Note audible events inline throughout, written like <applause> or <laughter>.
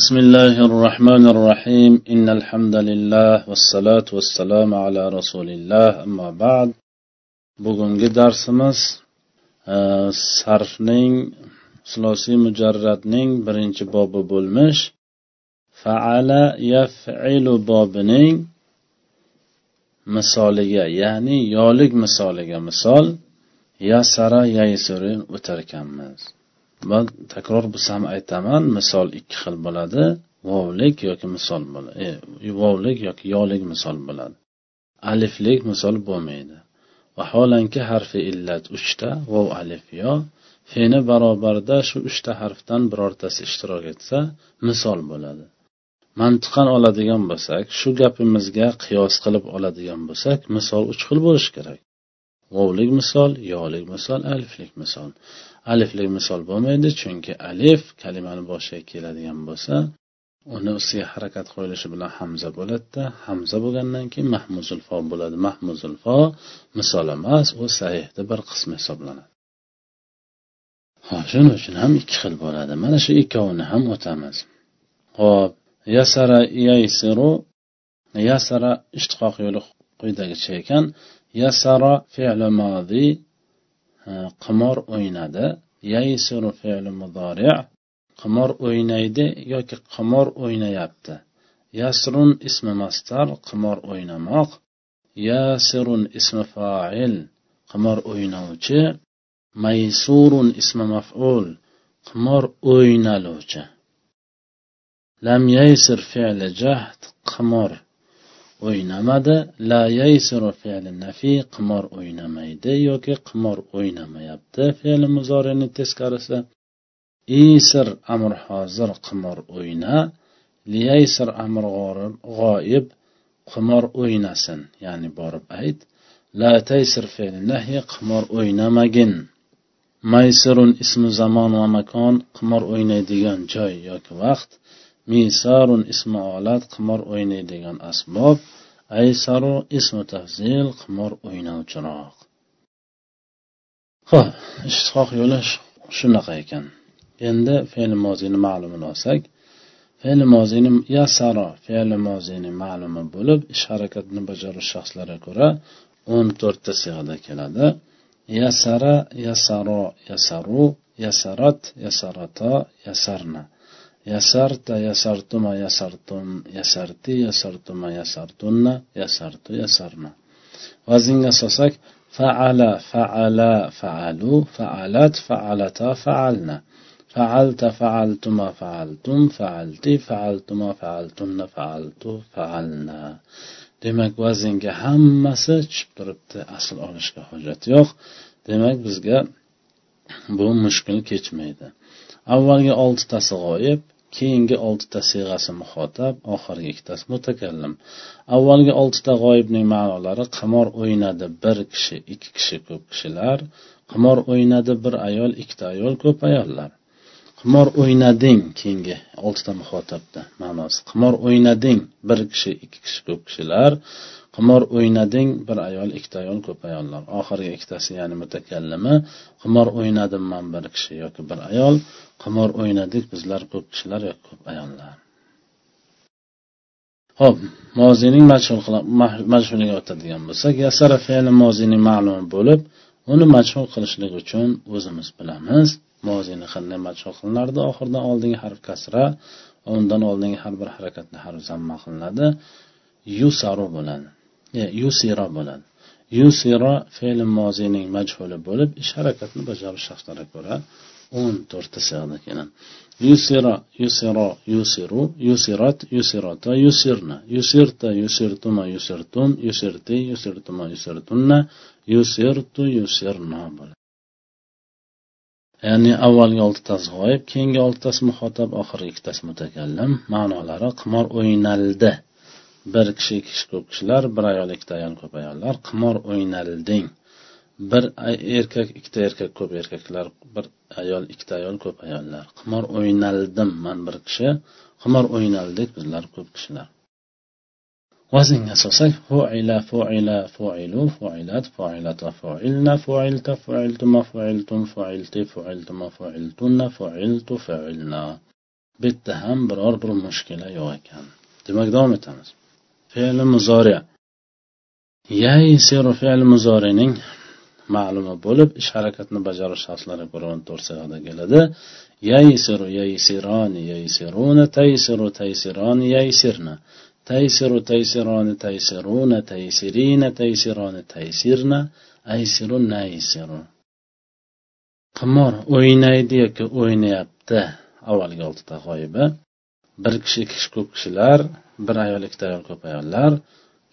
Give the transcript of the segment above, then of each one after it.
بسم الله الرحمن الرحيم إن الحمد لله والصلاة والسلام على رسول الله أما بعد bugungi darsimiz sarfning sulosiy mujarradning birinchi bobi bo'lmish faala yaf'ilu bobining misoliga ya'ni yolik misoliga misol yasara yaysuri o'tar ekanmiz Va takror bo'lsam aytaman misol ikki xil bo'ladi. Vovlik yoki misol bo'ladi e, vovlik yoki yolik misol bo'ladi. Aliflik misol bo'lmaydi. Vaholanki harfi illat uchta vov alif yo feni barobarida shu uchta harfdan birortasi ishtirok etsa misol bo'ladi. Mantiqan oladigan bo'lsak shu gapimizga qiyos qilib oladigan bo'lsak misol uch xil bo'lishi kerak. Vovlik misol yolik misol aliflik misol. Aliflik misol bo'lmaydi chunki alif kalimani boshiga keladigan bo'lsa uni ustiga harakat qo'yilishi bilan hamza bo'ladida. Hamza bo'lgandan keyin mahmuzul fo bo'ladi. Mahmuzul fo misol emas u sahihni bir qismi hisoblanadi. Hop shuning uchun ham ikki xil bo'ladi. Mana shu ikkovini ham o'tamiz. Hop yasara yaysiru yasara ishtiqoq yo'li quyidagicha ekan. Yasara fe'li modi Э, qimor o'ynadi. Yaysiru fe'li mudori' qimor o'ynaydi yoki qimor o'ynayapti. Yasrun ismi mastar qimor o'ynamoq. Yasirun ismi fa'il qimor o'ynovchi. Maysurun ismi maf'ul qimor o'ynaluvchi. Lam yaysir fe'li jahd qimor o'ynamadi. La yaysiru fe'li nafi qimor o'ynamaydi yoki qimor o'ynamayapti fe'li muzorini teskarisi. Isir amr hozir qimor o'yna liyaysir amr g'oyib qimor o'ynasin ya'ni borib ayt. La taysir fe'li nahi qimor o'ynamagin. Maysirun ismi zamon va makon qimor o'ynaydigan joy yoki vaqt misarun ismi olat qimor o'ynaydigan asbob aysaru ismi tafzil qimor o'ynovchiroq ho'p ishtiqoq yo'li shunaqa ekan. Endi fe'li mozini ma'lumini olsak fe'li mozini yasaro fe'li mozini ma'lumi bo'lib ish harakatini bajaruvchi shaxslarga ko'ra o'n to'rtta sig'ada keladi. Yasara yasaro yasaru yasarat yasarato yasarna. yasarta yasartuma yasartum yasarti yasartuma yasartunna yasartu yasarna vaznga solsak faala faala faalu faalat faalata faalna فعلت فعلتما فعلتم فعلتي فعلتما فعلتن فعلtu فعلنا demak vaznga hammasi tushib turibdi asl olishga hojat yo'q demak bizga bu mushkul kechmaydi avvalgi oltitasi g'oyib Keyingi oltita siyg'asi muhotab oxirgi ikkitasi mutakallim. Avvalgi oltita g'oyibning ma'nolari qimor o'ynadi bir kishi ikki kishi ko'p kishilar qimor o'ynadi bir ayol ikkita ayol ko'p ayollar. Qimor o'ynading keyingi oltita muhotabda ma'nosi. Qimor o'ynading bir kishi ikki kishi ko'p kishilar qimor o'ynading bir ayol ikkita ayol ko'p ayollar. Oxirgi ikkitasi ya'ni mutakallima qimor o'ynadim man bir kishi yoki bir ayol. Qimor o'ynadik bizlar ko'p kishilar yoki ko'p ayollar. Ho'p mozining majhuliga o'tadigan bo'lsak yasara fe'li mozining ma'lumi bo'lib uni majhul qilishlik uchun o'zimiz bilamiz. Mozini qanday majhul qilinardi? Oxiridan oldingi harf kasra undan oldingi har bir harakatni harf zamma qilinadi. Yusaru bo'ladi E, yusira bo'ladi. Yusira fe'l moziyning majhuli bo'lib ish harakatni bajarish shaxslariga ko'ra o'n to'rtta sig'ada keladi. Yusira yusiro yusiru yusirat yusirota yusirna. Yusirta yusirtuma yusirtum yusirti yusirtuma yusirtunna. Yusirtu yusirna bo'ladi. Ya'ni avvalgi oltitasi g'oyib keyingi oltitasi muhotab oxirgi ikkitasi mutakallim. Ma'nolari qimor o'ynaldi. Bir kishi ikki kishi ko'p kishilar bir ayol ikkita ayol ko'p ayollar. Qimor o'ynalding bir erkak ikkita erkak ko'p erkaklar bir ayol ikkita ayol ko'p ayollar. Qimor o'ynaldim man bir kishi. Qimor o'ynaldik bizlar ko'p kishilar. Vaznga solsak fuila fuila fuilu fuilat fuilata fuilna fuilta fuiltuma fuiltum fuilti fuiltuma fuiltunna fuiltu fuilna. Bu yerda ham biror bir mushkula yo'q ekan. Demak davom etamiz. Fe'li muzori yaysiru fe'l muzorining ma'lumi bo'lib ish harakatni bajarish shartlari ko'ra to'rt sig'ada keladi yaysiru yaysironi yaysiruna taysiru taysironi yaysirna taysiru taysironi taysiruna taysirina taysironi taysirna aysiru naysiru qimor o'ynaydi yoki o'ynayapti? Avvalgi oltita g'oyiba. Bir kishi ikki kishi ko'p kishilar bir ayol ikkita ayol ko'p ayollar.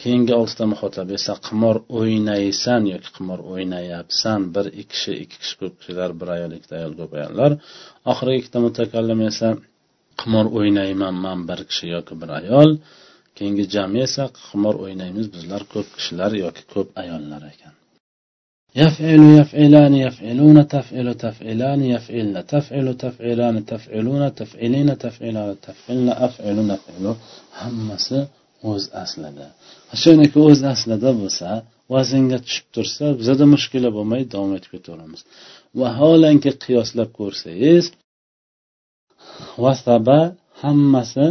Keyingi oltita muhotab esa qimor o'ynaysan yoki qimor o'ynayapsan bir ikki kishi ikki kishi ko'p kishilar bir ayol ikkita ayol ko'p ayollar. Oxirgi ikkita mutakallim esa qimor o'ynayman man bir kishi yoki bir ayol. Keyingi jami esa qimor o'ynaymiz bizlar ko'p kishilar yoki ko'p ayollar ekan. يفعل يفعلان يفعلون تفعل تفعلان يفعلن تفعل تفعلان تفعلون تفعلين تفعلان تفعلن أفعل نفعل hammasi o'z aslida shuniki o'z aslida bo'lsa vaznga tushib tursa bizada mushkula bo'lmay davom etib ketaveramiz vaholanki qiyoslab ko'rsangiz vasaba hammasi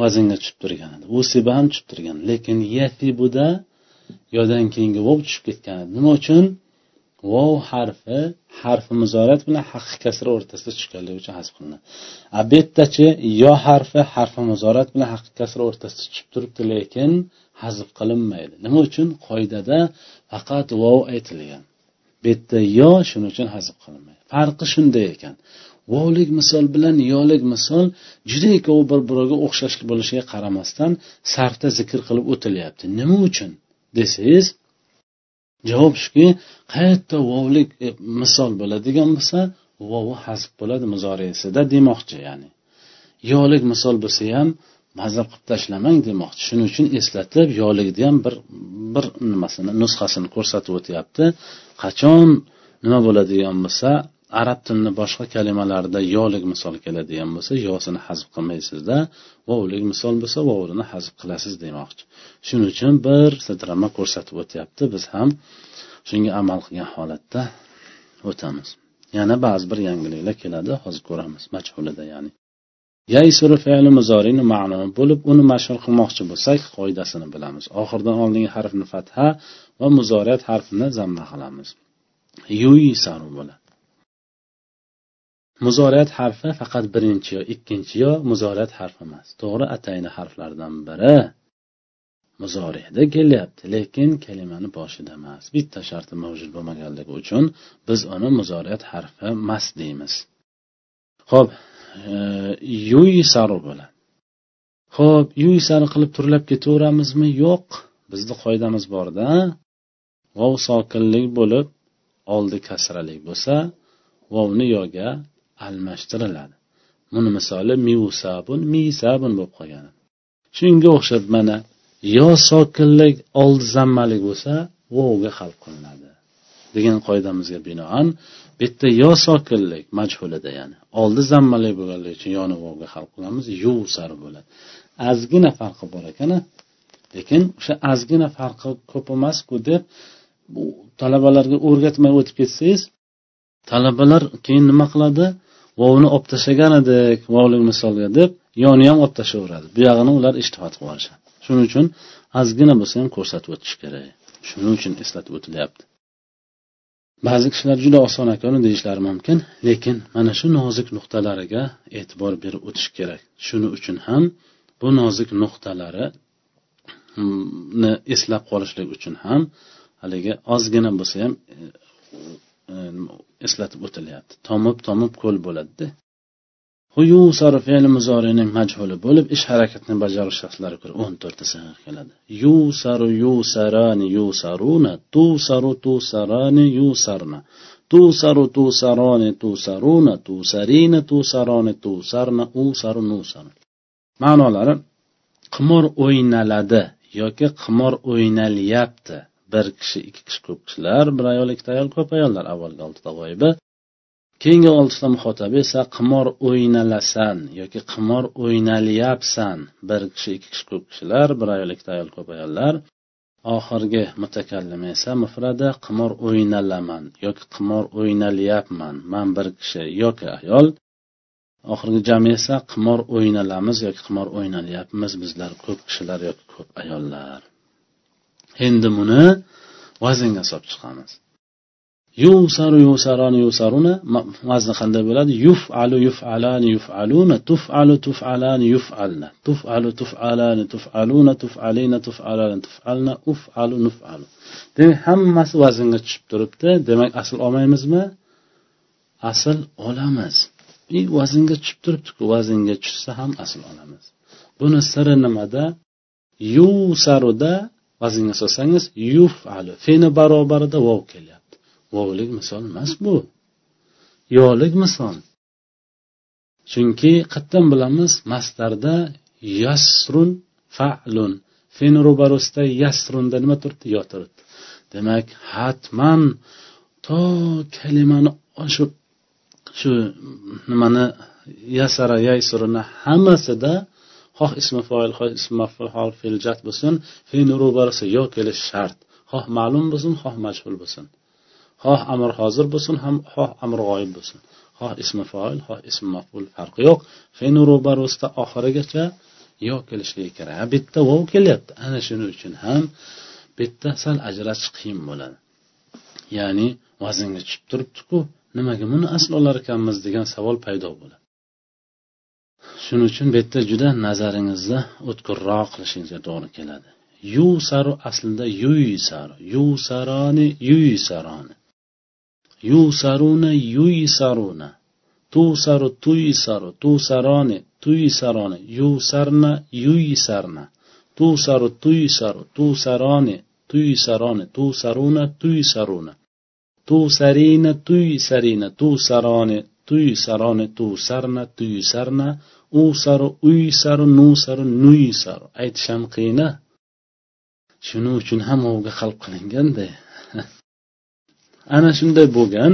vaznga tushib turgan edi usiba ham tushib turgan lekin yatibuda yodan keyingi vov tushib ketgan. Nima uchun? Vov harfi harfi muzorat bilan haqqi kasra o'rtasida tushganligi uchun hasb qilinadi. A bu yerdachi yo harfi harfi muzorat bilan haqqi kasra o'rtasida tushib turibdi lekin hazf qilinmaydi. Nima uchun? Qoidada faqat vov aytilgan. Bu yerda yo shuning uchun hazf qilinmaydi. Farqi shunday ekan. Vovlik misol bilan yolik misol juda ikkovi bir biriga o'xshash bo'lishiga qaramasdan sarfda zikr qilib o'tilyapti. Nima uchun? Desangiz javob shuki qayerda vovlik e, misol bo'ladigan bo'lsa vovi hasb bo'ladi muzoresida demoqchi ya'ni. Yolik misol bo'lsa ham mazab qilib tashlamang demoqchi. Shuning uchun eslatib yolikni ham bir bir nimasini nusxasini ko'rsatib o'tyapti. Qachon nima bo'ladigan bo'lsa arab tilini boshqa kalimalarida yolik misol keladigan bo'lsa yosini hazb qilmaysizda vovlik misol bo'lsa vovini hazb qilasiz demoqchi. Shuning uchun bir sidrama ko'rsatib o'tyapti. Biz ham shunga amal qilgan holatda o'tamiz. Yana ba'zi bir yangiliklar keladi hozir ko'ramiz majhulida ya'ni. Yaysuru fe'li muzorini ma'lumi bo'lib uni mashhur qilmoqchi bo'lsak qoidasini bilamiz. Oxiridan oldingi harfni fatha va muzoriyat harfini zamma qilamiz. Yuyisaru bo'ladi. Muzoriyat harfi faqat birinchi yo ikkinchi yo muzoriyat harfi emas. To'g'ri atayni harflardan biri muzoriyda kelyapti lekin kalimani boshida emas. Bitta sharti mavjud bo'lmaganligi uchun biz uni muzoriyat harfi emas deymiz. Ho'p e, bo'ladi ho'p yuyisaru qilib turlab ketaveramizmi? Yo'q. Bizni qoidamiz borda. Vov sokinlik bo'lib oldi kasralik bo'lsa vovni yoga almashtiriladi. Buni misoli miusabun misabun bo'lib qolgan shunga o'xshab mana yo sokinlik oldi zammalik bo'lsa vovga hal qilinadi degan qoidamizga binoan bu yerda yo sokinlik majhulida ya'ni oldi zammalik bo'lganligi uchun yoni vovga hal qilamiz yusar bo'ladi. Ozgina farqi bor ekan lekin o'sha ozgina farqi ko'p emasku deb talabalarga o'rgatmay o'tib ketsangiz talabalar keyin nima qiladi? Vovni olib tashlagan edik vovlik misolga deb yoni ham olib tashlayveradi buyog'ini ular ishtihod qilib shuning uchun ozgina bo'lsa ham ko'rsatib o'tish kerak. Shuning uchun eslatib o'tilyapti. Ba'zi kishilar juda oson ekan deyishlari mumkin lekin mana shu nozik nuqtalariga e'tibor berib o'tish kerak. Shuning uchun ham bu nozik nuqtalarini hmm, eslab qolishlik uchun ham haligi ozgina bo'lsa ham e, Ehm, eslatib o'tilyapti. Tomib tomib ko'l bo'ladida. Sarf fe'li muzorining majhuli bo'lib ish harakatni bajarish shaxslari ko'ra o'n to'rtta sig'a keladi. Yusaru yusarani yusaruna tusaru tusarani yusarna tusaru tusarani tusaruna tusarina tusarani tusarna usaru nusar ma'nolari qimor o'ynaladi yoki qimor o'ynalyapti. Bir kishi ikki kishi ko'p kishilar bir ayol ikkita ayol ko'p ayollar avvalgi oltita g'oyiba keyingi oltita muhotabi esa qimor o'ynalasan yoki qimor o'ynalyapsan. Bir kishi ikki kishi ko'p kishilar bir ayol ikkita ayol ko'p ayollar. Oxirgi mutakallim esa mufrada qimor o'ynalaman yoki qimor o'ynalyapman. Man bir kishi yoki ayol. Oxirgi jami esa qimor o'ynalamiz yoki qimor o'ynalyapmiz bizlar ko'p kishilar yoki ko'p ayollar. Endi buni vaznga solib chiqamiz. Yusaru yusaroni yusaruna vazni qanday bo'ladi? Yufalu yufalani yufaluna tufalu tufalani yufalna. Tufalu tufalani tufaluna tufalina tufalani tufalna ufalu nufalu. Demak hammasi vaznga tushib turibdi. Demak asl olmaymizmi? Asl olamiz. И vaznga tushib turibdiku. Vaznga tushsa ham asl olamiz. Buni siri nimada? Yusaruda vaznga solsangiz yufalu feni barobarida vov kelyapti. Vovlik misol emas bu. Yolik misol. Chunki qayerdan bilamiz mastarda yasrun fa'lun. Fen ro'barasida yasrunda nima turibdi? Yo turibdi. Demak hatman to kalimani shu shu nimani yasara yaysuruni hammasida xoh ismi foil xoh ismi maful hol feljat bo'lsin. Fe'l ro'barasi yo kelishi shart. Xoh ma'lum bo'lsin xoh majhul bo'lsin. Xoh amr hozir bo'lsin ham xoh amr g'oyib bo'lsin. Xoh ismi foil xoh ismi maful farqi yo'q. Fe'l ro'barasida oxirigacha yo kelishligi kerak bitta vov kelyapti. Ana shuning uchun ham bitta sal ajratish qiyin bo'ladi. Ya'ni vaznga tushib turibdiku nimaga buni asl olar ekanmiz degan savol paydo bo'ladi. Shuning uchun bu yerda juda nazaringizni o'tkirroq qilishingizga to'g'ri keladi. Yusaru aslida yuyisaru yusaroni yuyisaroni yusaruna yuysaruna tusaru tuysaru tusaroni tuysaroni yusarna yuysarna tusaru tuysaru tusaroni tuysaroni tusaruna tuysaruna tusarina tuysarina tusaroni tuy saroni tu sarna tuy sarna u tuysaroni tusarna tuysarna nu uysaru nusaru nuysaru aytish ham qiyin shuning uchun ham ovga qalb qilinganda. <laughs> Ana shunday bo'lgan.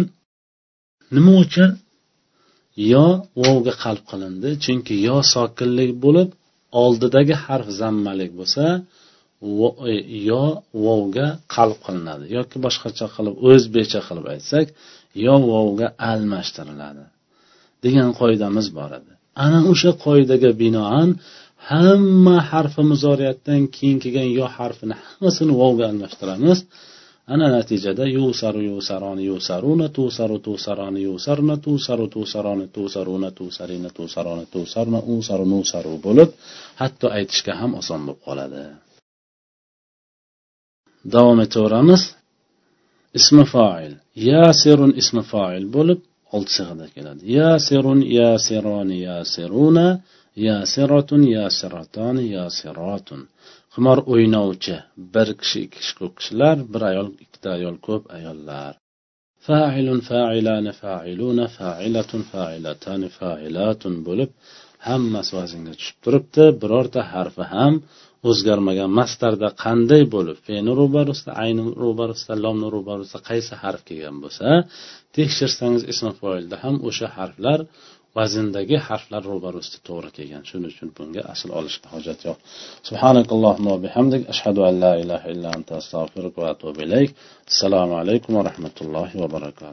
Nima uchun? Yo vovga qalb qilindi chunki yo sokinlik bo'lib oldidagi harf zammalik bo'lsa E, yo vovga qalb qilinadi. Yoki boshqacha qilib o'zbekcha qilib aytsak yo vovga almashtiriladi degan qoidamiz bor edi. Ana o'sha qoidaga binoan hamma harfi muzoriyatdan keyin kelgan yo harfini hammasini vovga almashtiramiz. Ana natijada yusaru yusaroni yusaruna tusaru tusaroni yusarna tusaru tusaroni tusaruna tusarina tusaroni tusarna usaru nusaru bo'lib hatto aytishga ham oson bo'lib qoladi. Davom etaveramiz. Ismi foil yasirun ismi foil bo'lib olti sig'ada keladi. Yasirun yasironi yasiruna yasiratun yasiratoni yasiratun. Qimor o'ynovchi bir kishi ikki kishi ko'p kishilar bir ayol ikkita ayol ko'p ayollar. Failun failani failuna failatun failatani failatun bo'lib hammasi vaznga tushib turibdi. Birorta harfi ham o'zgarmagan mastarda qanday bo'lib feni ro'barasida ayni ro'barasida lomni ro'barasida qaysi harf kelgan bo'lsa tekshirsangiz ismi foilda ham o'sha harflar vazndagi harflar ro'barasida to'g'ri kelgan. Shuning uchun bunga asl olishga hojat yo'q. Subhanakallohumma bihamdik. Ashhadu an la ilaha illa anta astag'firuka va atubu ilayk. Assalomu alaykum va rahmatullohi va barakatuh.